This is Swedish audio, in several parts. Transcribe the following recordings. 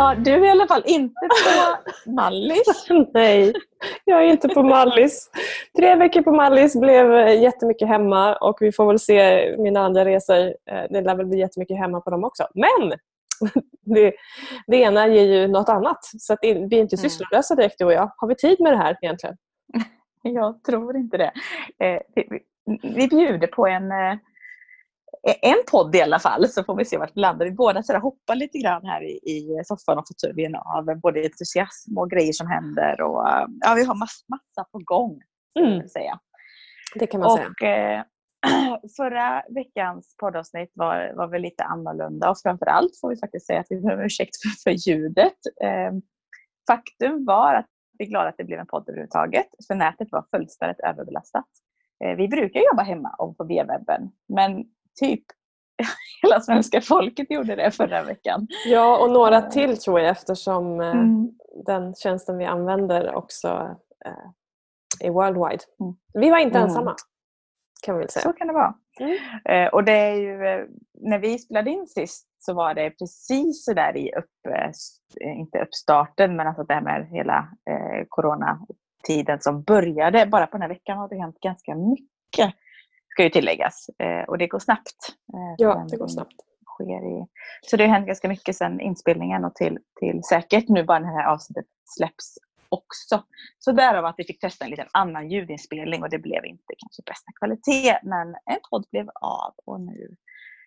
Ja, du är i alla fall inte på Mallis. Nej, jag är inte på Mallis. Tre veckor på Mallis blev jättemycket hemma och vi får väl se mina andra resor. Eh, det lär väl bli jättemycket hemma på dem också. Men det, det ena ger ju något annat. Så att vi är inte mm. sysslolösa direkt du och jag. Har vi tid med det här egentligen? Jag tror inte det. Eh, vi, bjuder på en eh, en podd i alla fall så får vi se vart vi landar. Vi båda så hoppar lite grann här i, i soffan och fåtöljen av både entusiasm och grejer som händer. Och, ja, vi har mass, massa på gång. Mm. Säga. Det kan man och, säga. Eh, förra veckans poddavsnitt var, var väl lite annorlunda och framförallt får vi faktiskt säga att vi om ursäkt för, för ljudet. Eh, faktum var att vi är glada att det blev en podd överhuvudtaget för nätet var fullständigt överbelastat. Eh, vi brukar jobba hemma och på B-webben men typ hela svenska folket gjorde det förra veckan. Ja, och några eh. till tror jag eftersom eh, mm. den tjänsten vi använder också eh, är worldwide. Mm. Vi var inte mm. ensamma kan vi säga. Så kan det vara. Mm. Och det är ju, när vi spelade in sist så var det precis så där i upp, inte uppstarten, men alltså det här med hela eh, coronatiden som började. Bara på den här veckan har det hänt ganska mycket ska ju tilläggas. Eh, och det går snabbt. Eh, ja, det går snabbt. Sker i... Så det har hänt ganska mycket sedan inspelningen och till, till säkert nu bara när det här avsnittet släpps också. Så därav att vi fick testa en liten annan ljudinspelning och det blev inte kanske bästa kvalitet men en podd blev av och nu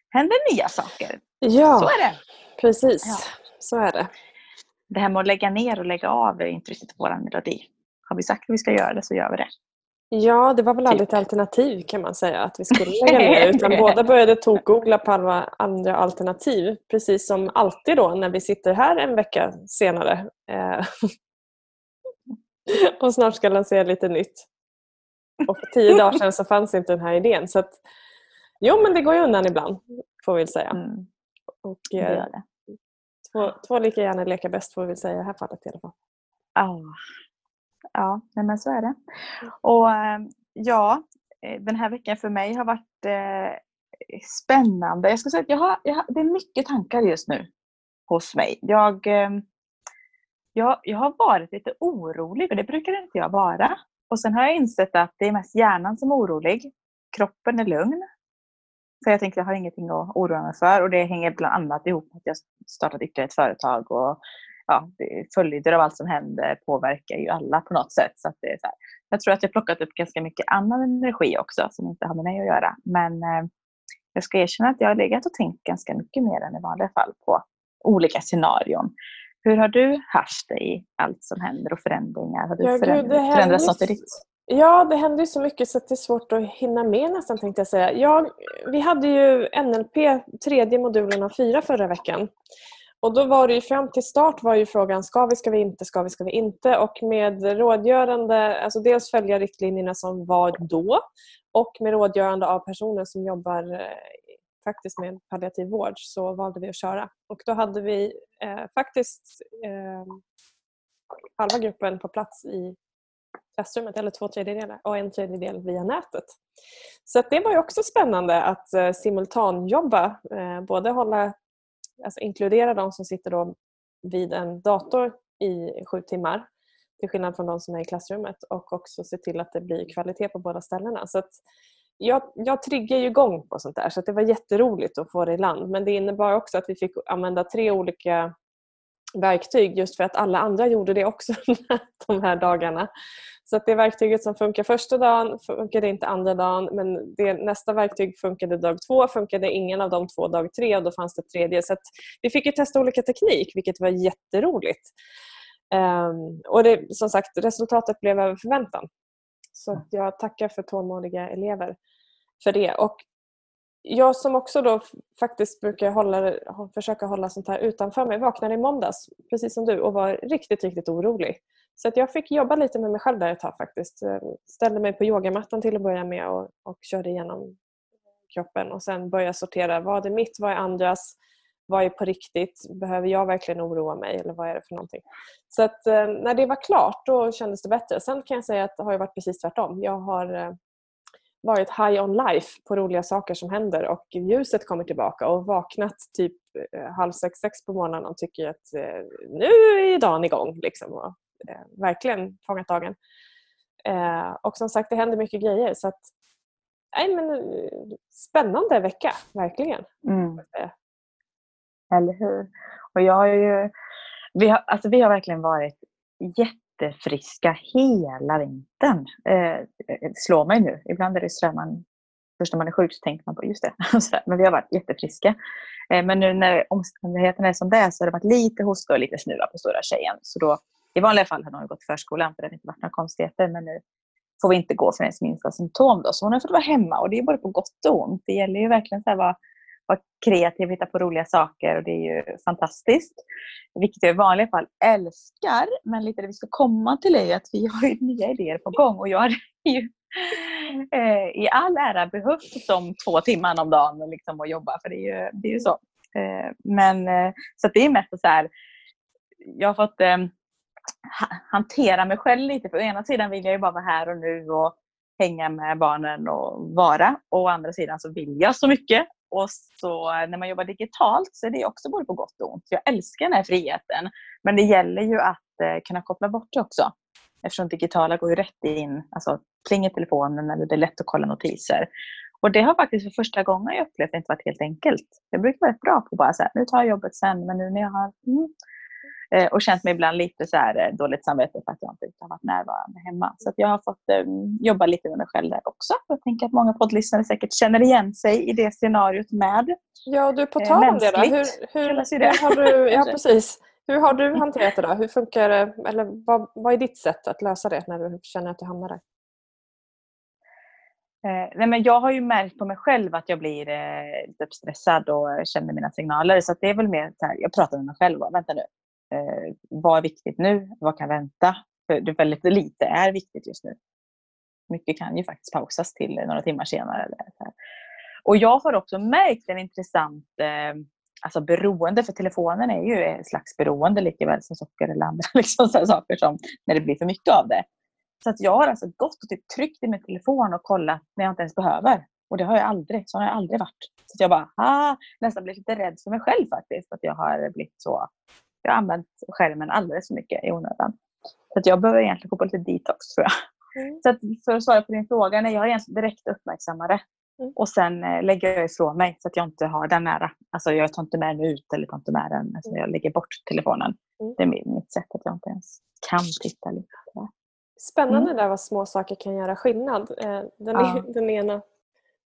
händer nya saker. Ja, så är det. Precis, ja. så är det. Det här med att lägga ner och lägga av är inte riktigt vår melodi. Har vi sagt att vi ska göra det så gör vi det. Ja, det var väl aldrig typ. ett alternativ kan man säga att vi skulle lägga ner. Utan båda började tokgoogla på alla andra alternativ. Precis som alltid då när vi sitter här en vecka senare. Eh, och snart ska lansera lite nytt. Och för tio dagar sedan så fanns inte den här idén. Så att, jo, men det går ju undan ibland, får vi väl säga. Mm. Och, eh, två, två lika gärna leka bäst får vi väl säga i det här fallet i alla fall. Oh. Ja, nej men så är det. Och eh, ja, eh, den här veckan för mig har varit eh, spännande. Jag ska säga att jag har, jag har, det är mycket tankar just nu hos mig. Jag, eh, jag, jag har varit lite orolig och det brukar inte jag vara. Och sen har jag insett att det är mest hjärnan som är orolig. Kroppen är lugn. Så jag tänkte jag har ingenting att oroa mig för och det hänger bland annat ihop med att jag startat ytterligare ett företag och ja, följder av allt som händer påverkar ju alla på något sätt. Så det är så här. Jag tror att jag plockat upp ganska mycket annan energi också som inte har med mig att göra. Men eh, jag ska erkänna att jag har legat och tänkt ganska mycket mer än i vanliga fall på olika scenarion. Hur har du haft det i allt som händer och förändringar? Har du ja, föränd gud, förändrats något i ditt? Ja, det händer så mycket så det är svårt att hinna med nästan tänkte jag säga. Ja, vi hade ju NLP, tredje modulen av fyra förra veckan. Och då var det ju fram till start var ju frågan ska vi, ska vi inte, ska vi, ska vi inte? Och med rådgörande, alltså dels följa riktlinjerna som var då och med rådgörande av personer som jobbar eh, faktiskt med palliativ vård så valde vi att köra. Och då hade vi eh, faktiskt eh, halva gruppen på plats i klassrummet, eller två tredjedelar, och en tredjedel via nätet. Så det var ju också spännande att eh, simultanjobba, eh, både hålla alltså inkludera de som sitter då vid en dator i sju timmar till skillnad från de som är i klassrummet och också se till att det blir kvalitet på båda ställena. Så jag, jag triggar ju igång på sånt där så det var jätteroligt att få det i land men det innebar också att vi fick använda tre olika verktyg just för att alla andra gjorde det också de här dagarna. Så att det verktyget som funkar första dagen funkade inte andra dagen men det, nästa verktyg funkade dag två, funkade ingen av de två dag tre och då fanns det tredje. Så vi fick ju testa olika teknik vilket var jätteroligt. Um, och det, som sagt, resultatet blev över förväntan. Så jag tackar för tålmodiga elever för det. Och jag som också då faktiskt brukar hålla, försöka hålla sånt här utanför mig vaknade i måndags, precis som du, och var riktigt, riktigt orolig. Så att jag fick jobba lite med mig själv där ett tag faktiskt. Eh, ställde mig på yogamattan till att börja med och, och körde igenom kroppen och sen började sortera. Vad är mitt? Vad är andras? Vad är på riktigt? Behöver jag verkligen oroa mig eller vad är det för någonting? Så att eh, när det var klart då kändes det bättre. Sen kan jag säga att det har varit precis tvärtom. Jag har eh, varit high on life på roliga saker som händer och ljuset kommer tillbaka och vaknat typ eh, halv sex, sex på morgonen och tycker att eh, nu är dagen igång. Liksom, och, eh, verkligen fångat dagen. Och som sagt, det händer mycket grejer. Så att, nej, men, spännande vecka, verkligen. Mm. Eller hur? Och jag har ju, vi, har, alltså vi har verkligen varit jättefriska hela vintern. Eh, eh, det slår mig nu. Ibland är det så man först när man är sjuk så tänker man på just det. Men vi har varit jättefriska. Eh, men nu när omständigheterna är som det är så har det varit lite hosta och lite snuva på stora tjejen. Så då, I vanliga fall har hon gått förskolan för det har inte varit några konstigheter. Men nu får vi inte gå för ens minsta symptom. Då. Så hon har fått vara hemma och det är både på gott och ont. Det gäller ju verkligen att vara, vara kreativ, hitta på roliga saker och det är ju fantastiskt. Vilket jag i vanliga fall älskar. Men lite det vi ska komma till är att vi har ju nya idéer på gång och jag har ju eh, i all ära behövt de två timmarna om dagen liksom, att jobba, för det är ju, det är ju så. Eh, men, eh, så det är mest så här, jag har fått eh, hantera mig själv lite. För å ena sidan vill jag ju bara vara här och nu och hänga med barnen och vara. Och å andra sidan så vill jag så mycket. Och så eh, när man jobbar digitalt så är det också både på gott och ont. Jag älskar den här friheten. Men det gäller ju att eh, kunna koppla bort det också. Eftersom digitala går ju rätt in, alltså pling i telefonen eller det är lätt att kolla notiser. Och det har faktiskt för första gången jag upplevt inte varit helt enkelt. Jag brukar vara rätt bra på att bara säga nu tar jag jobbet sen, men nu när jag har mm, eh, och känt mig ibland lite så här eh, dåligt samvete för att jag inte har varit närvarande hemma. Så jag har fått um, jobba lite med mig själv där också. Jag tänker att många poddlyssnare säkert känner igen sig i det scenariot med. Ja, du på tal om det då. Hur, hur, hur har du, ja, precis. Hur har du hanterat det då? Hur funkar? Eller vad, vad är ditt sätt att lösa det när du känner att du hamnar där? Nej men jag har ju märkt på mig själv att jag blir eh, lite stressad och känner mina signaler. Så det är väl mer så här, jag pratar med mig själv. Och, vänta nu. Eh, vad är viktigt nu? Vad kan vänta? För det väldigt lite är viktigt just nu. Mycket kan ju faktiskt pausas till några timmar senare. Och jag har också märkt en intressant eh, alltså beroende, för telefonen är ju ett slags beroende lika väl som socker eller andra liksom, så saker som när det blir för mycket av det. Så att jag har alltså gått och typ tryckt i min telefon och kollat när jag inte ens behöver. Och det har jag aldrig. Så har jag aldrig varit. Så jag bara, ah, nästan blivit lite rädd för mig själv faktiskt. Att jag har blivit så. Jag har använt skärmen alldeles för mycket i onödan. Så att jag behöver egentligen gå på lite detox tror jag. Mm. Så att för att svara på din fråga, nej, jag har egentligen direkt uppmärksammat det. Mm. Och sen eh, lägger jag ifrån mig så att jag inte har den nära. Alltså jag tar inte med den ut eller tar inte med den. Alltså jag lägger bort telefonen. Mm. Det är mitt sätt att jag inte ens kan titta lite. Spännande mm. där vad små saker kan göra skillnad. Eh, den, ja. den ena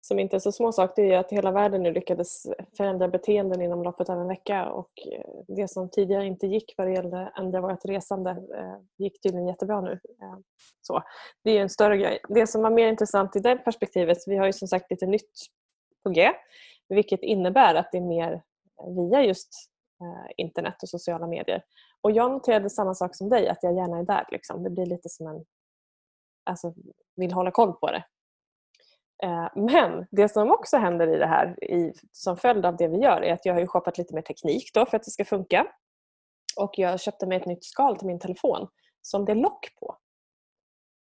som inte är så små sak det är att hela världen nu lyckades förändra beteenden inom loppet av en vecka och eh, det som tidigare inte gick vad det gällde ändra vårt resande eh, gick tydligen jättebra nu. Eh, så, det är en större grej. Det som var mer intressant i det perspektivet, vi har ju som sagt lite nytt på G vilket innebär att det är mer via just internet och sociala medier. Och jag noterade samma sak som dig, att jag gärna är där. Liksom. Det blir lite som en... Alltså, vill hålla koll på det. Eh, men det som också händer i det här i, som följd av det vi gör är att jag har ju shoppat lite mer teknik då för att det ska funka. Och jag köpte mig ett nytt skal till min telefon som det är lock på.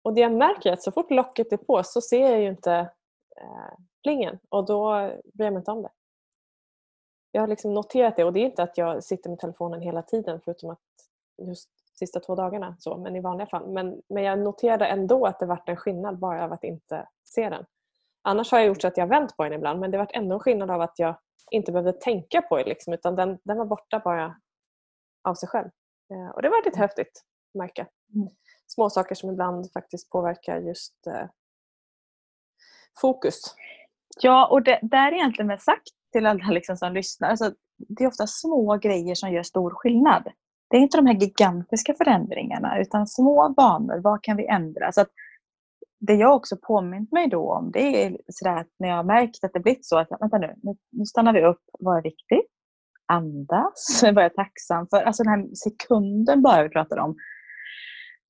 Och det jag märker är att så fort locket är på så ser jag ju inte eh, plingen och då bryr jag mig inte om det jag har liksom noterat det och det är inte att jag sitter med telefonen hela tiden förutom att just sista två dagarna så, men i vanliga fall. Men, men jag noterade ändå att det vart en skillnad bara av att inte se den. Annars har jag gjort så att jag vänt på den ibland men det varit ändå en skillnad av att jag inte behövde tänka på det liksom, utan den, den var borta bara av sig själv. Eh, och det var lite häftigt att märka. Mm. Små saker som ibland faktiskt påverkar just eh, fokus. Ja, och det, där egentligen med sagt till alla liksom som lyssnar. Alltså, det är ofta små grejer som gör stor skillnad. Det är inte de här gigantiska förändringarna utan små banor. Vad kan vi ändra? Så att det jag också påmint mig då om det är sådär att när jag har märkt att det blivit så att vänta nu, nu stannar vi upp. Vad är viktigt? Andas. Vad är jag tacksam för? Alltså den här sekunden bara vi pratar om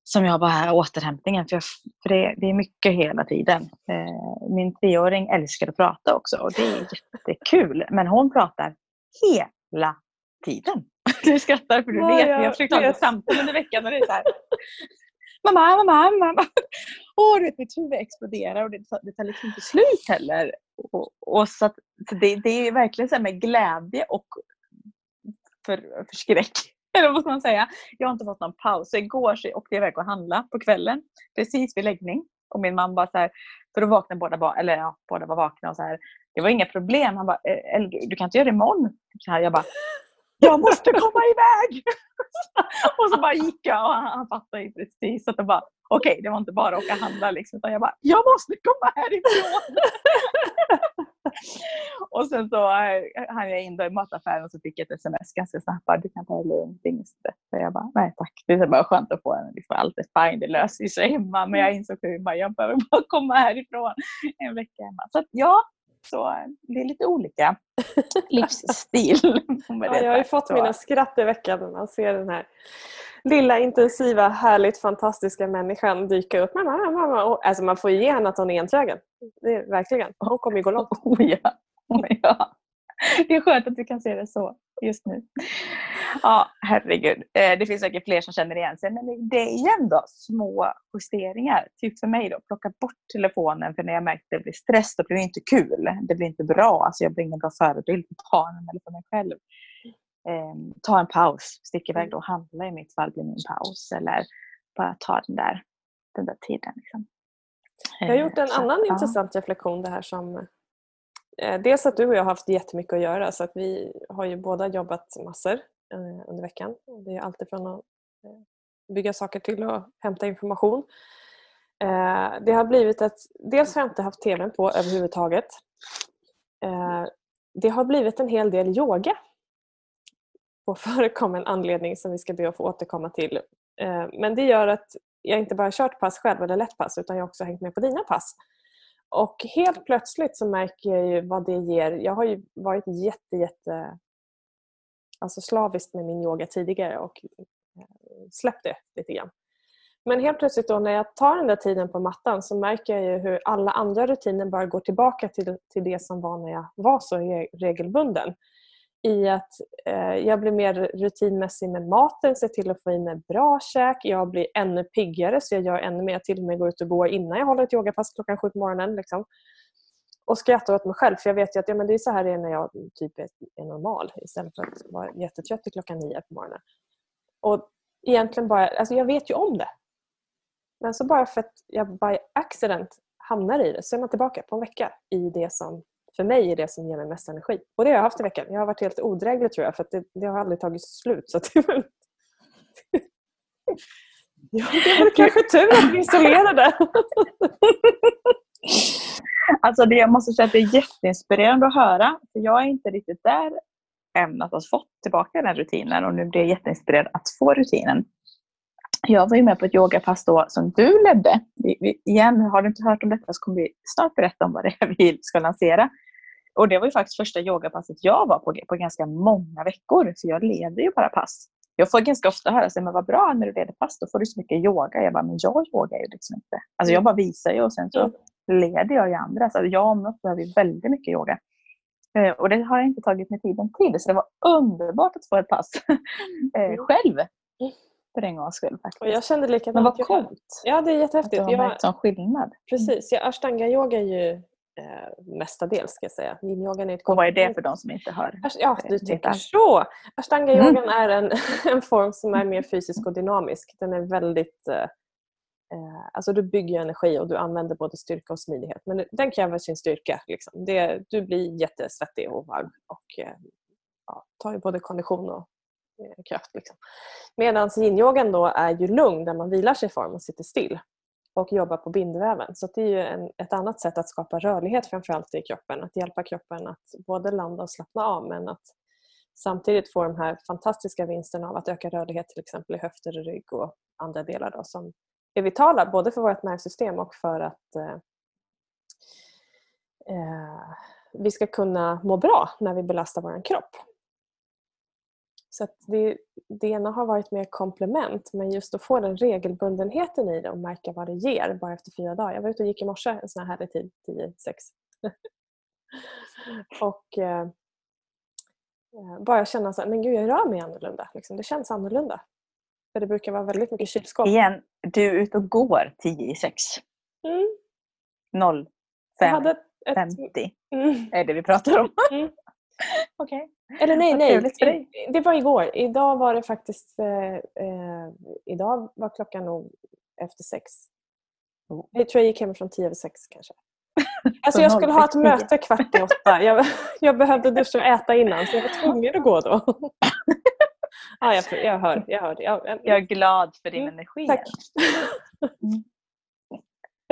som jag bara återhämtningen. För, jag, för det, det, är mycket hela tiden. Eh, min treåring älskar att prata också och det är jättekul. Men hon pratar hela tiden. Du skrattar för du ja, vet. Jag har försökt ha ett samtal under veckan och det är så här. Mamma, mamma, mamma. Åh, vet, mitt huvud exploderar och det, det tar liksom inte slut heller. Och, och så, att, så det, det, är verkligen så med glädje och för, förskräck. Eller vad ska man säga? Jag har inte fått någon paus. Så igår så åkte jag iväg och handla på kvällen. Precis vid läggning. Och min man bara så här, för då vaknade båda, eller ja, båda var vakna och så här. Det var inga problem. Han bara, du kan inte göra det imorgon. Så här, jag bara, jag måste komma iväg! och så bara gick jag och han, han fattade ju precis. Bara, okej, okay, det var inte bara att åka och handla liksom, utan jag bara, jag måste komma härifrån! och sen så eh, hann jag in då i mataffären och så fick jag ett sms ganska snabbt. Du kan ta det lugnt, inget stress. Så jag bara, nej tack. Det är bara skönt att få en, liksom, allt är fine, det löser sig hemma. Men jag insåg att jag behöver bara komma härifrån en vecka hemma. Så att, ja, så det är lite olika livsstil. ja, jag har ju fått så. mina skratt i veckan när man ser den här lilla intensiva, härligt fantastiska människan dyka upp. Mamma, mamma. Och, alltså man får ju ge henne att hon är enträgen. Det är, verkligen. Hon kommer ju gå långt. Oh, ja. Oh, ja. Det är skönt att du kan se det så just nu. Ja, herregud. Eh, det finns säkert fler som känner igen sig. Men det är ändå små justeringar. Typ för mig då, plocka bort telefonen för när jag märker att det blir stress, då blir det inte kul. Det blir inte bra. Alltså jag blir ingen bra förebild för barnen eller för mig själv. Eh, ta en paus, stick iväg då och handla i mitt fall blir min paus. Eller bara ta den där, den där tiden. Liksom. Jag har gjort en så, annan ja. intressant reflektion det här som Eh, dels att du och jag har haft jättemycket att göra så att vi har ju båda jobbat massor eh, under veckan. Det är alltid från att eh, bygga saker till att hämta information. Det har blivit att dels har jag inte haft TVn på överhuvudtaget. Det har blivit en hel del yoga på förekommen anledning som vi ska be att få återkomma till. Men det gör att jag inte bara kört pass själv eller lätt pass utan jag har också hängt med på dina pass. Och helt plötsligt så märker jag ju vad det ger. Jag har ju varit jätte, jätte alltså slaviskt med min yoga tidigare och eh, släppt det lite grann. Men helt plötsligt då när jag tar den där tiden på mattan så märker jag ju hur alla andra rutiner bara går tillbaka till, till det som var när jag var så regelbunden i att eh, jag blir mer rutinmässig med maten, ser till att få i mig bra käk. Jag blir ännu piggare så jag gör ännu mer. till och med går ut och går innan jag håller ett yogapass klockan sju på morgonen. Liksom. Och skrattar åt mig själv för jag vet ju att ja, men det är så här det är när jag typ är, är normal istället för att vara jättetrött till klockan nio på morgonen. Och egentligen bara, alltså jag vet ju om det. Men så bara för att jag by accident hamnar i det så är man tillbaka på en vecka i det som för mig är det som ger mig mest energi. Och det har jag haft i veckan. Jag har varit helt odräglig tror jag för det, det, har aldrig tagit slut. Så det, var... ja, det var kanske tur att vi isolerade. alltså det, jag måste säga att det är jätteinspirerande att höra. För jag är inte riktigt där än att ha fått tillbaka den rutinen och nu blir jag jätteinspirerad att få rutinen. Jag var ju med på ett yogapass då som du ledde. Vi, vi, igen, har du inte hört om detta så kommer vi snart berätta om vad det är vi ska lansera. Och det var ju faktiskt första yogapasset jag var på på ganska många veckor. För jag leder ju bara pass. Jag får ganska ofta höra sig, men vad bra när du leder pass, då får du så mycket yoga. Jag bara, men jag yogar ju liksom inte. Alltså jag bara visar ju och sen så leder jag ju andra. Så jag och Mött behöver väldigt mycket yoga. Eh, och det har jag inte tagit mig tiden till. Så det var underbart att få ett pass eh, mm. själv. För en gångs skull. Faktiskt. Och jag kände likadant. Men vad coolt! Ja, det är jättehäftigt. Att du har märkt sån skillnad. Precis. Ja, Ashtanga-yoga är ju eh, mestadels ska jag säga. Yin-yogan är ett Och vad är det för de som inte hör? Ja, du tänker så! Ashtanga-yogan mm. är en, en form som är mer fysisk och dynamisk. Den är väldigt eh, eh, Alltså du bygger energi och du använder både styrka och smidighet. Men den kräver sin styrka. Liksom. Det, du blir jättesvettig och varm och eh, ja, tar ju både kondition och eh, kraft. Liksom. Medan yin-yogan då är ju lugn där man vilar sig i form och sitter still och jobba på bindväven. Så det är ju en, ett annat sätt att skapa rörlighet framförallt i kroppen. Att hjälpa kroppen att både landa och slappna av men att samtidigt få de här fantastiska vinsterna av att öka rörlighet till exempel i höfter och rygg och andra delar då, som är vitala både för vårt nervsystem och för att eh, eh, vi ska kunna må bra när vi belastar vår kropp. Så det, det ena har varit mer komplement men just att få den regelbundenheten i det och märka vad det ger bara efter fyra dagar. Jag var ute och gick i morse en sån här härlig tid, 10-6. och eh, eh, bara känna så här, men gud jag rör mig annorlunda. Liksom. Det känns annorlunda. För det brukar vara väldigt mycket kylskåp. Igen, du är ute och går 10 i 6. Mm. 0, 5, ett... 50 mm. är det vi pratar om. mm. Okej. Eller nej, nej. I- Det var igår. Idag var det faktiskt... Eh, eh, idag var klockan nog efter sex. Oh. Jag tror jag gick hem från tio över sex kanske. Alltså Så jag skulle ha ett 06.10. möte kvart i åtta. Jag, jag behövde duscha och äta innan så jag var tvungen att gå då. ja, jag, jag hör. Jag, hör. Jag, Jag är glad för din Mm, energi. tack. Mm.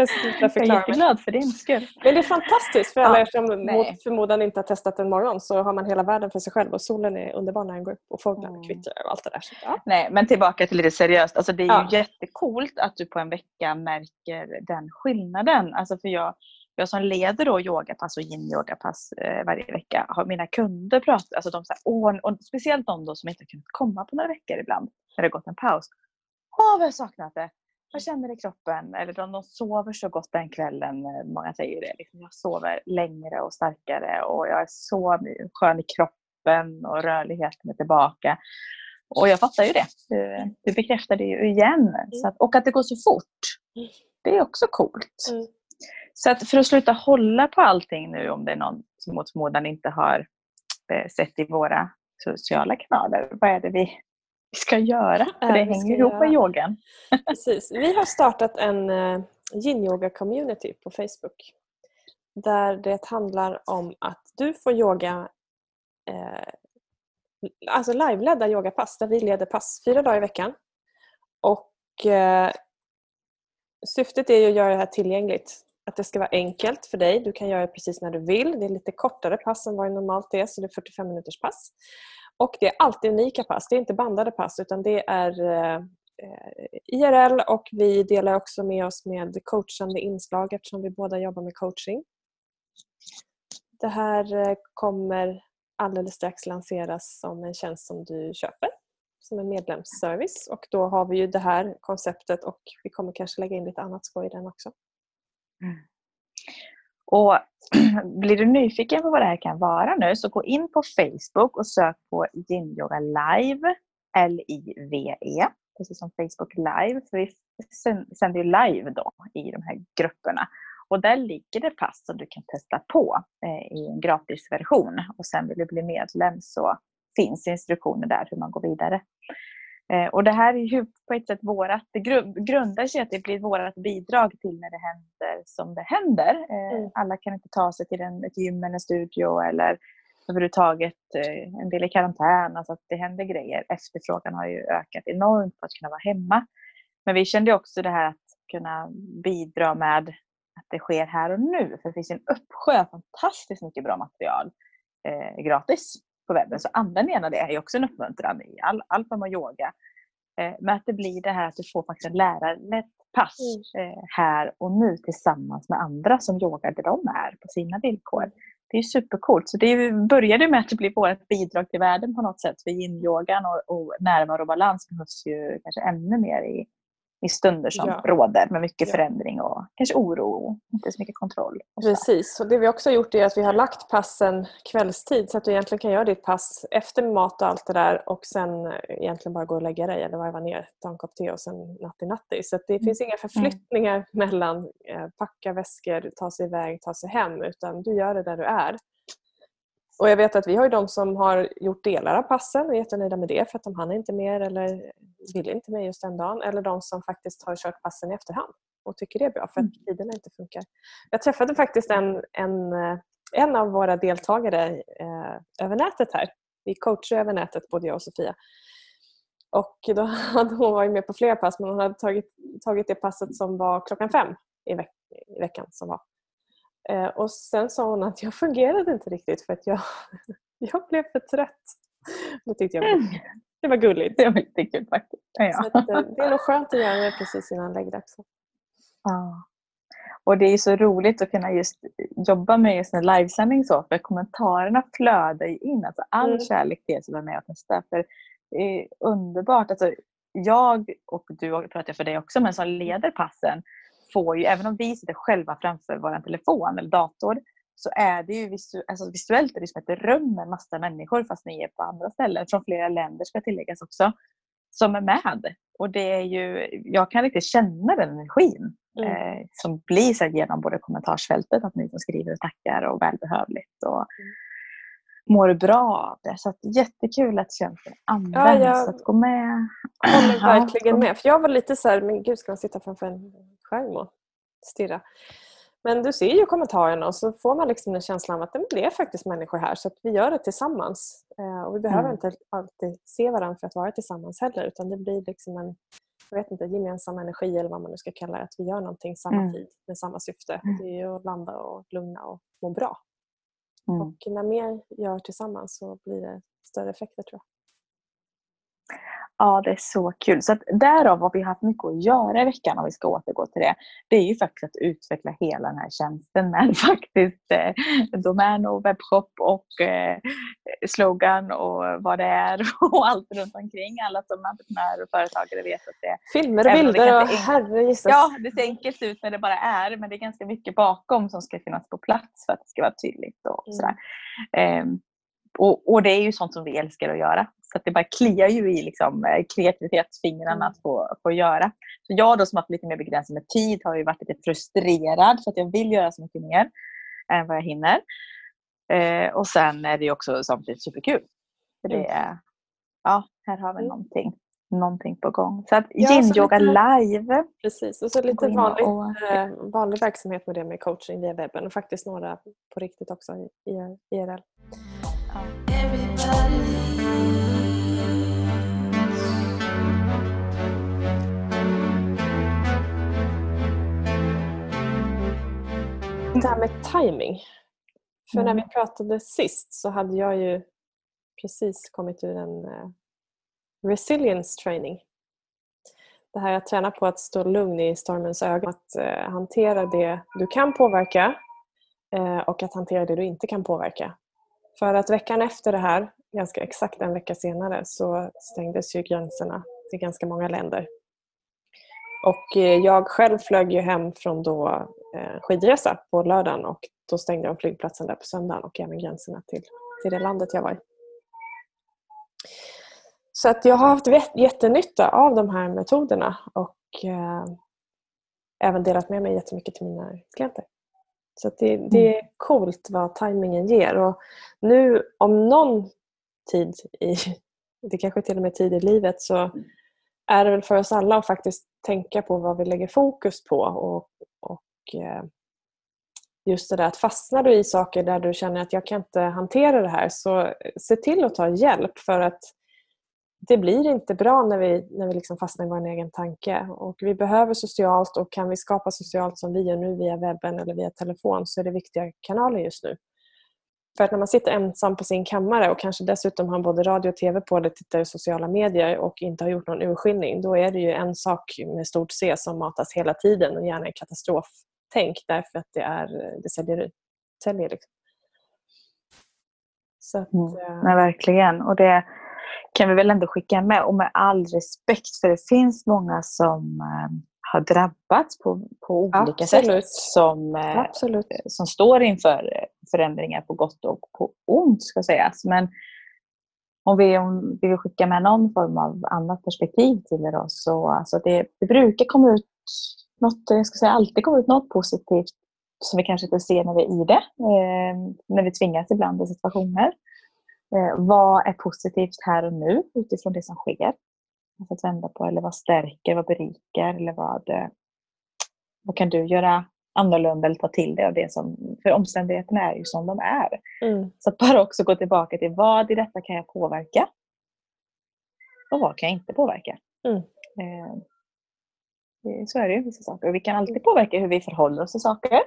Jag slutar Jag är mig. jätteglad för din skull. Men det är fantastiskt för alla Ja, er som nej. mot förmodan inte har testat en morgon så har man hela världen för sig själv och solen är underbar när den går upp och fåglarna Mm. kvittrar och allt det där. Så, ja. Nej, men tillbaka till lite seriöst. Alltså det är Ja. ju jättekult att du på en vecka märker den skillnaden. Alltså för jag, jag som leder då yogapass och yin-yogapass eh, varje vecka har mina kunder pratat, alltså de säger, åh, och speciellt de som inte kunnat komma på några veckor ibland när det har gått en paus. Åh, vad jag saknat det! Jag känner det i kroppen. Eller de, de sover så gott den kvällen. eh, Många säger det. Liksom, jag sover längre och starkare och jag är så skön i kroppen och rörligheten är tillbaka. Och jag fattar ju det. Du, du bekräftar det ju igen. Så att, och att det går så fort. Mm. Det är också coolt. Mm. Så att för att sluta hålla på allting nu om det är någon som mot förmodan inte har eh, sett i våra sociala kanaler. Vad är det vi, vi ska göra? För är det hänger ihop med yogan. Precis. Vi har startat en uh, yin-yoga-community på Facebook. Där det handlar om att du får yoga, eh, alltså liveledda yogapass där vi leder pass fyra dagar i veckan. Och eh, Syftet är att göra det här tillgängligt. Att det ska vara enkelt för dig. Du kan göra det precis när du vill. Det är lite kortare pass än vad det normalt är, så det är 45 minuters pass. Och det är alltid unika pass. Det är inte bandade pass utan det är eh, eh, IRL och vi delar också med oss med coachande inslag eftersom vi båda jobbar med coaching. Det här eh, kommer alldeles strax lanseras som en tjänst som du köper som en medlemsservice och då har vi ju det här konceptet och vi kommer kanske lägga in lite annat skoj i den också. Mm. Och blir du nyfiken på vad det här kan vara nu så gå in på Facebook och sök på Yin Yoga Live, L-I-V-E, precis som Facebook Live. För vi sänder ju live då i de här grupperna. Och där ligger det pass som du kan testa på eh, i en gratisversion. Och sen vill du bli medlem så finns instruktioner där hur man går vidare. Eh, och det här är ju på ett sätt vårat, det gru- grundar sig att det blir vårat bidrag till när det händer som det händer. Eh, Mm. Alla kan inte ta sig till en, ett gym eller en studio eller överhuvudtaget eh, en del i karantän. Alltså att det händer grejer. Efterfrågan har ju ökat enormt på att kunna vara hemma. Men vi kände också det här att kunna bidra med att det sker här och nu. För det finns en uppsjö fantastiskt mycket bra material eh, gratis på webben. Så använd gärna det. Det är också en uppmuntran i all, all form av yoga. Eh, men att det blir det här att du får faktiskt en lärarlett pass eh, här och nu tillsammans med andra som yogar där de är på sina villkor. Det är supercoolt. Så det började med att det blir vårt bidrag till världen på något sätt. För yin-yogan och, och närvaro och balans behövs ju kanske ännu mer i, i stunder som Ja. råder med mycket Ja. förändring och kanske oro och inte så mycket kontroll. Och så. Precis, och det vi också har gjort är att vi har lagt passen kvällstid så att du egentligen kan göra ditt pass efter mat och allt det där och sen egentligen bara gå och lägga dig eller varva ner, ta en kopp te och sen natti-natti. Så att det finns inga förflyttningar mellan eh, packa väskor, ta sig iväg, ta sig hem utan du gör det där du är. Och jag vet att vi har de som har gjort delar av passen och är jättenöjda med det för att de hann inte mer eller vill inte mer just den dagen. Eller de som faktiskt har kört passen i efterhand och tycker det är bra för att tiderna inte funkar. Jag träffade faktiskt en, en, eh, en av våra deltagare eh, över nätet här. Vi coachar över nätet, både jag och Sofia. Och då hade hon varit med på flera pass men hon hade tagit, tagit det passet som var klockan fem i, veck, i veckan som var. Eh, och sen sa hon att jag fungerade inte riktigt för att jag, jag blev för trött. Det tyckte jag var, det var gulligt. Det är väldigt kul faktiskt. Ja. Att, eh, det är nog skönt att göra det precis innan läggdags. Ja. Och det är så roligt att kunna just jobba med just en livesändning så, för kommentarerna flödar ju in. Alltså all Mm. kärlek till er som är med och testar. För det är underbart. Alltså, jag och du och pratar jag för dig också, men som leder passen får ju, även om vi sitter själva framför vår telefon eller dator, så är det ju visu, alltså visuellt är det som ett rum med massa människor fast ni är på andra ställen, från flera länder ska tilläggas också, som är med. Och det är ju, jag kan riktigt känna den energin Mm. eh, som blir så genom både kommentarsfältet, att ni som skriver och tackar och välbehövligt. Och, mår bra av det. Så att, jättekul att tjänsten används. Ja, jag... att gå med. håller verkligen med. För jag var lite så här, men gud ska man sitta framför en skärm och stirra? Men du ser ju kommentarerna och så får man liksom en känsla av att det är faktiskt människor här så att vi gör det tillsammans. Eh, och vi behöver mm. inte alltid se varandra för att vara tillsammans heller utan det blir liksom en jag vet inte, gemensam energi eller vad man nu ska kalla det. Att vi gör någonting samma mm. tid med samma syfte. Mm. Det är att landa och lugna och må bra. Mm. Och när mer gör tillsammans så blir det större effekter tror jag. Ja, det är så kul. Så att därav har vi haft mycket att göra i veckan om vi ska återgå till det. Det är ju faktiskt att utveckla hela den här tjänsten med faktiskt eh, domän och webbshop och eh, slogan och vad det är och allt runt omkring. Alla som entreprenörer och företagare vet att det Filmer och bilder och herregisses. Ja, det ser enkelt ut när det bara är men det är ganska mycket bakom som ska finnas på plats för att det ska vara tydligt och sådär. Mm. Eh, och, och, det är ju sånt som vi älskar att göra. Så att det bara kliar ju i liksom, eh, kreativitetsfingrarna mm. att få, få göra. Så jag då som haft lite mer begränsad med tid har ju varit lite frustrerad för att jag vill göra så mycket mer än vad jag hinner. Eh, och sen är det också samtidigt superkul. För det mm. är, ja, här har vi mm. någonting, någonting på gång. Så att ja, yin-yoga live. Precis, och så lite vanlig, och, eh, vanlig verksamhet med det med coaching via webben och faktiskt några på riktigt också i IRL. Det här med timing. För när vi mm. pratade sist så hade jag ju precis kommit ur en uh, resilience training. Det här att träna på att stå lugn i stormens ögon. Att uh, hantera det du kan påverka uh, och att hantera det du inte kan påverka. För att veckan efter det här, ganska exakt en vecka senare, så stängdes ju gränserna till ganska många länder. Och jag själv flög ju hem från då skidresa på lördagen och då stängde de flygplatsen där på söndagen och även gränserna till, till det landet jag var i. Så att jag har haft jättenytta av de här metoderna och eh, även delat med mig jättemycket till mina klienter. Så det, det, mm. är coolt vad tajmingen ger. Och nu om någon tid, i, det kanske till och med tid i livet, så är det väl för oss alla att faktiskt tänka på vad vi lägger fokus på. Och, och eh, Eh, just det där att fastnar du i saker där du känner att jag kan inte hantera det här så eh, se till att ta hjälp för att det blir inte bra när vi, när vi liksom fastnar i vår egen tanke. Och vi behöver socialt och kan vi skapa socialt som vi gör nu via webben eller via telefon så är det viktiga kanaler just nu. För att när man sitter ensam på sin kammare och kanske dessutom har både radio och TV på eller tittar i sociala medier och inte har gjort någon urskiljning, då är det ju en sak med stort C som matas hela tiden och gärna i katastrof katastroftänk därför att det, är, det säljer. säljer liksom. Så att, mm. Eh, Nej, verkligen. Och det, kan vi väl ändå skicka med. Och med all respekt, för det finns många som eh, har drabbats på, på olika Absolut. sätt. Som, eh, Absolut. som står inför förändringar på gott och på ont ska sägas. Men om vi, om vi vill skicka med någon form av annat perspektiv till er så alltså det, det brukar komma ut något, jag ska säga alltid komma ut något positivt som vi kanske inte ser när vi är i det. Eh, när vi tvingas ibland i situationer. Eh, vad är positivt här och nu utifrån det som sker? Alltså att vända på, eller vad stärker, vad berikar eller vad, eh, vad kan du göra annorlunda eller ta till dig av det som, för omständigheterna är ju som de är. Mm. Så att bara också gå tillbaka till vad i detta kan jag påverka? Och vad kan jag inte påverka? Mm. Eh, så är det ju vissa saker. Och vi kan alltid påverka hur vi förhåller oss till saker.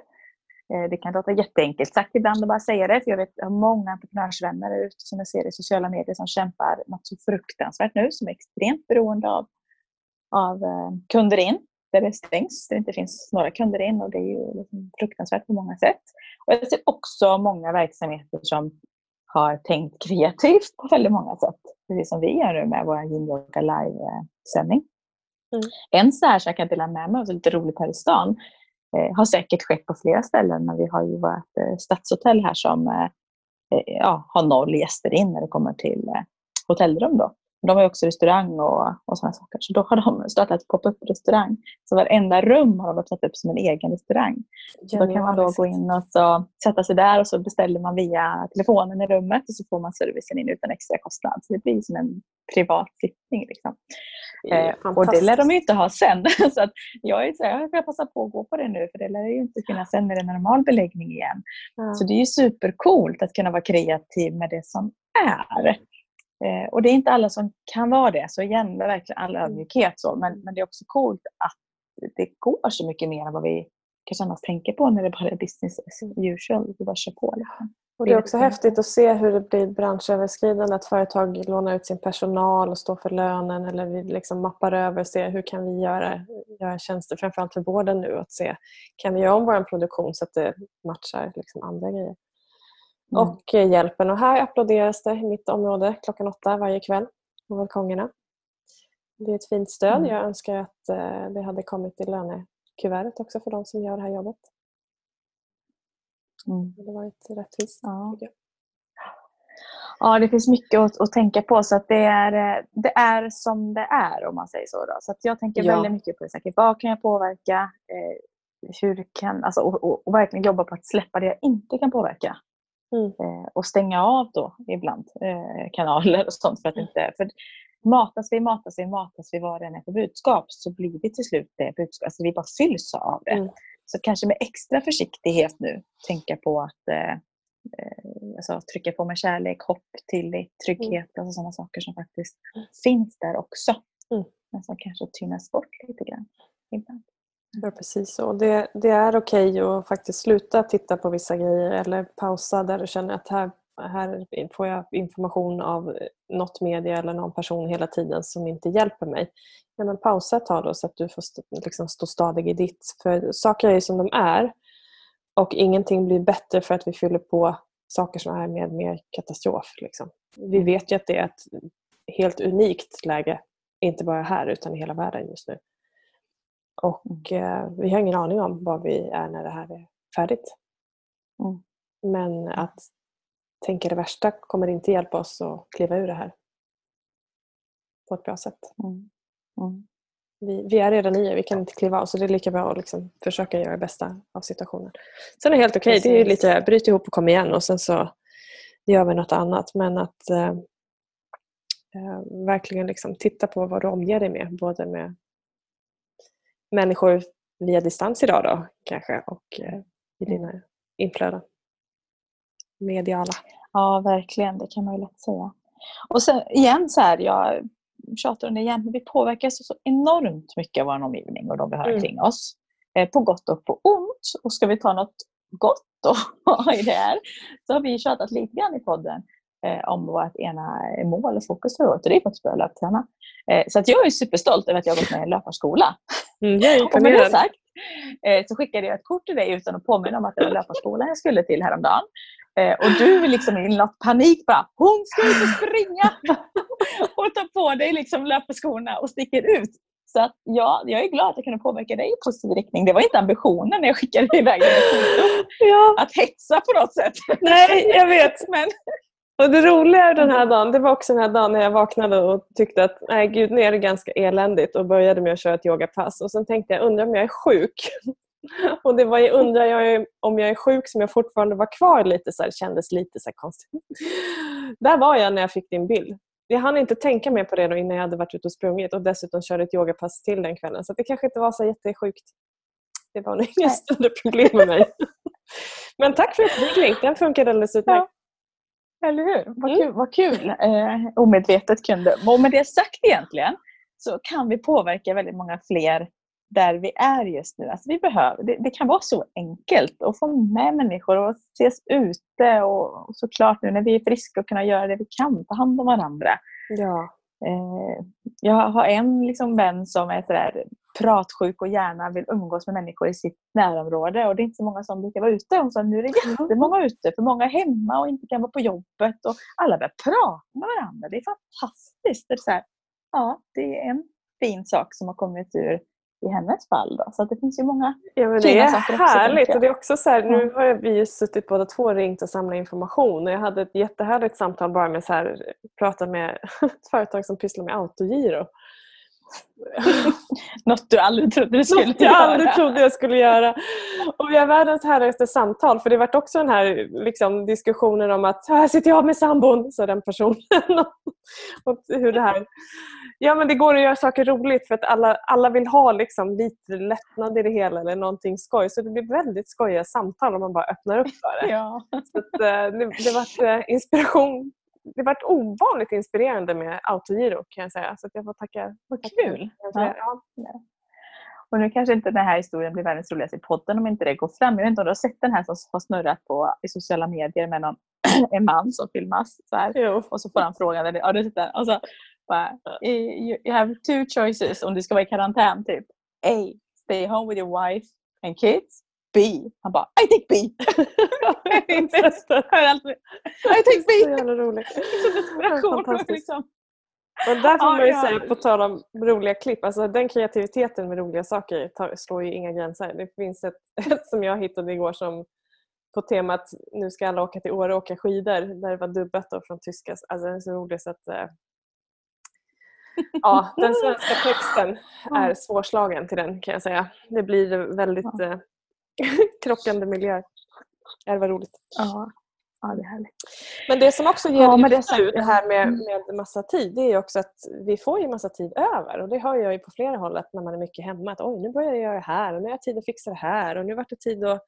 Eh, det kan låta jätteenkelt sagt ibland att bara säga det, för jag vet jag har många entreprenörsvänner ute som jag ser i sociala medier som kämpar något så fruktansvärt nu, som är extremt beroende av, av eh, kunder in, där det stängs, där det inte finns några kunder in och det är ju liksom fruktansvärt på många sätt. Och jag ser också många verksamheter som har tänkt kreativt på väldigt många sätt, precis som vi gör nu med vår Yin Yoga Live-sändning. Mm. En så här som jag kan dela med mig av, lite roligt här i stan, eh, har säkert skett på flera ställen, men vi har ju vårt eh, stadshotell här som eh, eh, ja, har noll gäster in när det kommer till eh, hotellrum. Då. De har också restaurang och, och sådana saker. Så då har de startat pop-up restaurang. Så varenda rum har de satt upp som en egen restaurang. Så då kan man då gå in och så sätta sig där och så beställer man via telefonen i rummet och så får man servicen in utan extra kostnad. Så det blir som en privat sittning. Liksom. Eh, och det lär de ju inte ha sen. så att jag, är så här, jag ska passa på att gå på det nu för det lär ju inte finnas sen när det är normal beläggning igen. Mm. Så det är ju supercoolt att kunna vara kreativ med det som är. Eh, och det är inte alla som kan vara det. Så igen, med verkligen all mm. ödmjukhet. Så. Men, men det är också coolt att det går så mycket mer än vad vi kanske annars tänker på när det bara är business as usual. Vi bara kör på. Liksom. Och det är också häftigt att se hur det blir branschöverskridande. Att företag lånar ut sin personal och står för lönen eller vi liksom mappar över och ser hur kan vi göra, göra tjänster, framförallt för vården nu. Att se, kan vi göra om vår produktion så att det matchar liksom andra grejer. Mm. Och eh, hjälpen. Och här applåderas det i mitt område klockan åtta varje kväll på balkongerna. Det är ett fint stöd. Mm. Jag önskar att eh, det hade kommit i lönekuvertet också för de som gör det här jobbet. Mm. Det var ett rättvist. Ja. Ja, det finns mycket att, att, tänka på. så att det, är, det är som det är om man säger så. Då. Så att jag tänker ja. väldigt mycket på det. Vad kan jag påverka? Eh, hur kan, alltså, och, och, och, verkligen jobba på att släppa det jag inte kan påverka. Mm. Eh, och stänga av då ibland eh, kanaler och sånt. För att mm. inte, för matas vi, matas vi, matas vi vad det än är för budskap så blir det till slut det budskap. Alltså vi bara fylls av det. Mm. Så kanske med extra försiktighet nu tänka på att eh, eh, alltså, trycka på med kärlek, hopp, tillit, trygghet, mm. alltså sådana saker som faktiskt finns där också. Mm. Men som kanske tynnas bort lite grann ibland. Ja, precis så. Det, det är okej okay att faktiskt sluta titta på vissa grejer eller pausa där du känner att här, här får jag information av något media eller någon person hela tiden som inte hjälper mig. Ja, men pausa ett tag då så att du får stå, liksom stå stadig i ditt. För saker är ju som de är och ingenting blir bättre för att vi fyller på saker som är med mer katastrof. Liksom. Vi vet ju att det är ett helt unikt läge, inte bara här utan i hela världen just nu. Och eh, vi har ingen aning om var vi är när det här är färdigt. Mm. Men att tänka det värsta kommer inte hjälpa oss att kliva ur det här på ett bra sätt. Mm. Mm. Vi, vi, är redan i det, vi kan inte kliva av så det är lika bra att liksom försöka göra det bästa av situationen. Sen är det helt okej, okay. det är lite bryt ihop och kom igen och sen så gör vi något annat. Men att eh, eh, verkligen liksom titta på vad du omger dig med, både med människor via distans idag då kanske och eh, i dina inflöden? Mediala. Ja, verkligen. Det kan man ju lätt säga. Och sen igen så här, jag tjatar om det igen, men vi påverkas så enormt mycket av vår omgivning och de vi har mm. kring oss. Eh, på gott och på ont. Och ska vi ta något gott då i det här så har vi tjatat lite grann i podden eh, om vårt ena mål och fokus för året och det är faktiskt att börja löpträna. Eh, så att jag är superstolt över att jag har gått med i en löparskola. Mm, jag och med det sagt eh, så skickade jag ett kort till dig utan att påminna om att det var löparskolan jag skulle till häromdagen. Eh, och du vill liksom i något panik bara, hon ska ut och springa! och tar på dig liksom löparskorna och sticker ut. Så att, ja, jag är glad att jag kunde påverka dig i positiv riktning. Det var inte ambitionen när jag skickade iväg dig ja. Att hetsa på något sätt. Nej, jag vet. Men, och det roliga den här dagen, det var också den här dagen när jag vaknade och tyckte att nej gud, nu är det ganska eländigt och började med att köra ett yogapass. Och sen tänkte jag, undrar om jag är sjuk? Och det var ju undrar jag om jag är sjuk som jag fortfarande var kvar lite så här, kändes lite så konstigt. Där var jag när jag fick din bild. Jag hann inte tänka mer på det innan jag hade varit ute och sprungit och dessutom körde ett yogapass till den kvällen. Så det kanske inte var så jättesjukt. Det var nog inga större problem med mig. Men tack för uppvigling, den funkade alldeles utmärkt. Eller hur? Vad mm. kul! Vad kul. Eh, omedvetet kunde. Och med det sagt egentligen så kan vi påverka väldigt många fler där vi är just nu. Alltså vi behöver, det, det kan vara så enkelt att få med människor och ses ute och, och såklart nu när vi är friska och kunna göra det vi kan, ta hand om varandra. Ja. Eh, jag har en liksom vän som är sådär pratsjuk och gärna vill umgås med människor i sitt närområde och det är inte så många som brukar vara ute. Hon sa nu är det jättemånga ute för många är hemma och inte kan vara på jobbet och alla börjar prata med varandra. Det är fantastiskt. Det är, så här, ja, det är en fin sak som har kommit ur i hennes fall. Då. Så det finns ju många ja, men Det är härligt. och det är också så här, nu har vi ju suttit båda två och ringt och samlat information. Och jag hade ett jättehärligt samtal bara med att prata med ett företag som pysslar med autogiro. Något du aldrig trodde du skulle Något jag göra. aldrig trodde jag skulle göra. Och vi har världens härligaste samtal. För det varit också den här liksom, diskussionen om att här sitter jag med sambon, sa den personen. och hur det här... Ja men det går att göra saker roligt för att alla, alla vill ha liksom, lite lättnad i det hela eller någonting skoj. Så det blir väldigt skojiga samtal om man bara öppnar upp för det. Ja. Så att, eh, det, det var eh, inspiration det varit ovanligt inspirerande med autogiro kan jag säga. Så jag får tacka. Vad kul! Ja. Ja. Och nu kanske inte den här historien blir världens roligaste i podden om inte det går fram. Jag vet inte om du har sett den här som har snurrat på i sociala medier med någon, en man som filmas. Så här. Och så får han frågan. Ja, sitter, och så bara, you have two choices om du ska vara i karantän. Typ. A. Stay home with your wife and kids. B. Han bara, I take B. I take B. Så jävla roligt. Fantastiskt. Liksom. Och där får man ju säga, på tal om roliga klipp, alltså den kreativiteten med roliga saker tar, slår ju inga gränser. Det finns ett, ett som jag hittade igår som på temat nu ska alla åka till Åre och åka skidor där det var dubbat då från tyska. Alltså den är så rolig så att äh, ja, den svenska texten är svårslagen till den kan jag säga. Det blir väldigt äh, krockande miljöer. Det var roligt. Ja. ja, det är härligt. Men det som också ger ja, det, nu, det här med, mm. med massa tid, det är också att vi får ju massa tid över. Och det hör jag ju på flera håll att när man är mycket hemma. Att oj, nu börjar jag göra det här och nu har jag tid att fixa det här. Och nu vart det tid att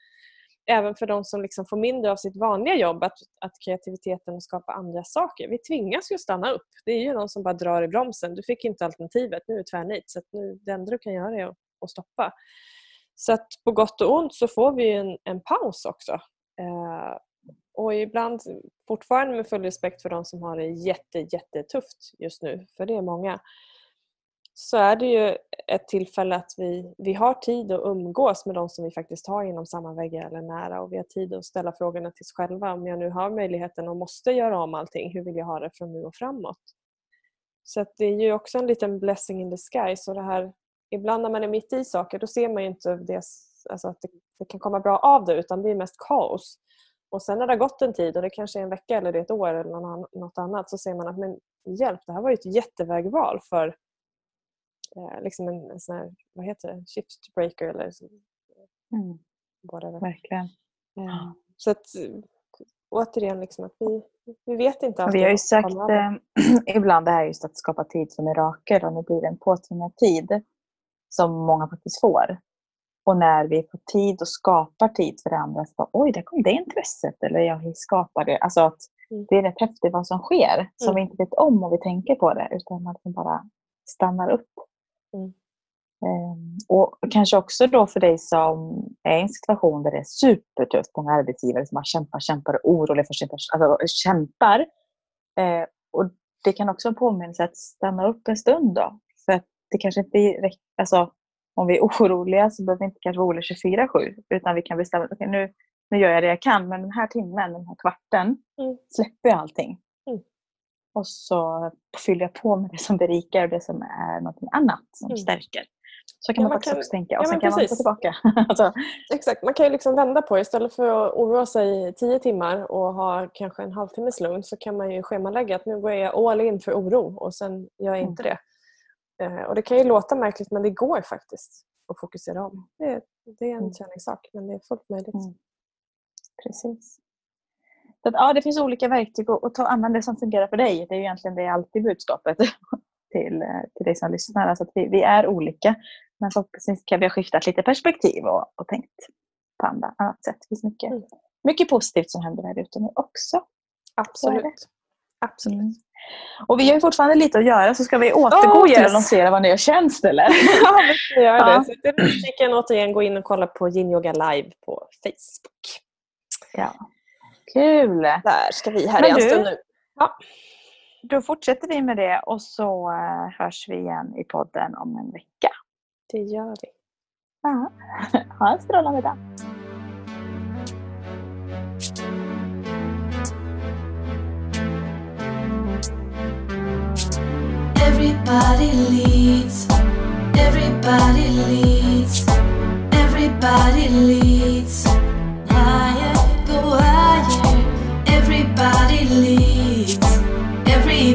även för de som liksom får mindre av sitt vanliga jobb, att, att kreativiteten och skapa andra saker. Vi tvingas ju stanna upp. Det är ju någon som bara drar i bromsen. Du fick inte alternativet, nu är det tvärnit. Så nu, det enda du kan göra är att, att stoppa. Så att på gott och ont så får vi en, en paus också. Eh, och ibland, fortfarande med full respekt för de som har det jätte, jättetufft just nu, för det är många, så är det ju ett tillfälle att vi, vi har tid att umgås med de som vi faktiskt har inom samma väggar eller nära och vi har tid att ställa frågorna till oss själva. Om jag nu har möjligheten och måste göra om allting, hur vill jag ha det från nu och framåt? Så det är ju också en liten blessing in disguise och det här ibland när man är mitt i saker då ser man inte det, alltså att det, det, kan komma bra av det utan det är mest kaos. Och sen när det har gått en tid och det kanske är en vecka eller ett år eller något annat så ser man att men hjälp, det här var ju ett jättevägval för eh, liksom en, en sån här, vad heter det, shift breaker eller så, mm. whatever. Verkligen. Eh, så att återigen, liksom att vi, vi vet inte alltid. Vi har ju sagt eh, ibland det här just att skapa tid för mirakel och nu blir det en påtvingad tid som många faktiskt får. Och när vi får tid och skapar tid för det andra, så bara, oj, där kom det intresset. Eller jag skapar det. Alltså att mm. det är rätt häftigt vad som sker, som mm. vi inte vet om och vi tänker på det, utan man liksom bara stannar upp. Mm. Um, och kanske också då för dig som är i en situation där det är supertufft, många arbetsgivare som bara kämpar, kämpar och oroliga för sin alltså, kämpar. Uh, och det kan också vara en påminnelse att stanna upp en stund då. För att det kanske inte räcker, alltså om vi är oroliga så behöver vi inte kanske vara oroliga 24-7 utan vi kan bestämma att okay, nu, nu gör jag det jag kan men den här timmen, den här kvarten mm. släpper jag allting. Mm. Och så fyller jag på med det som berikar och det som är något annat som mm. stärker. Så kan ja, man, faktiskt kan, också tänka och ja, sen kan precis. man gå tillbaka. alltså. Exakt, man kan ju liksom vända på det. Istället för att oroa sig i tio timmar och ha kanske en halvtimmes lugn så kan man ju schemalägga att nu går jag all in för oro och sen gör jag inte mm. det. Eh, och det kan ju låta märkligt men det går faktiskt att fokusera om. Det, det är en mm. träningssak men det är fullt möjligt. Mm. Precis. Så att, ja, det finns olika verktyg och ta använda det som fungerar för dig. Det är egentligen det alltid budskapet till, eh, till dig som lyssnar. Alltså att vi, vi är olika men förhoppningsvis kan vi ha skiftat lite perspektiv och, och tänkt på andra, annat sätt. Det finns mycket, mm. mycket positivt som händer här ute nu också. Absolut. Absolut. Mm. Och vi har ju fortfarande lite att göra så ska vi återgå oh, yes. till att lansera vår nya tjänst eller? ja, vi ska göra ja. det. Så kan återigen gå in och kolla på Yin Yoga Live på Facebook. Ja. Kul! Där ska vi här i en stund nu. Ja. Då fortsätter vi med det och så uh, hörs vi igen i podden om en vecka. Det gör vi. Ja. Ha en strålande dag. Everybody leads. Everybody leads. Everybody leads. Higher,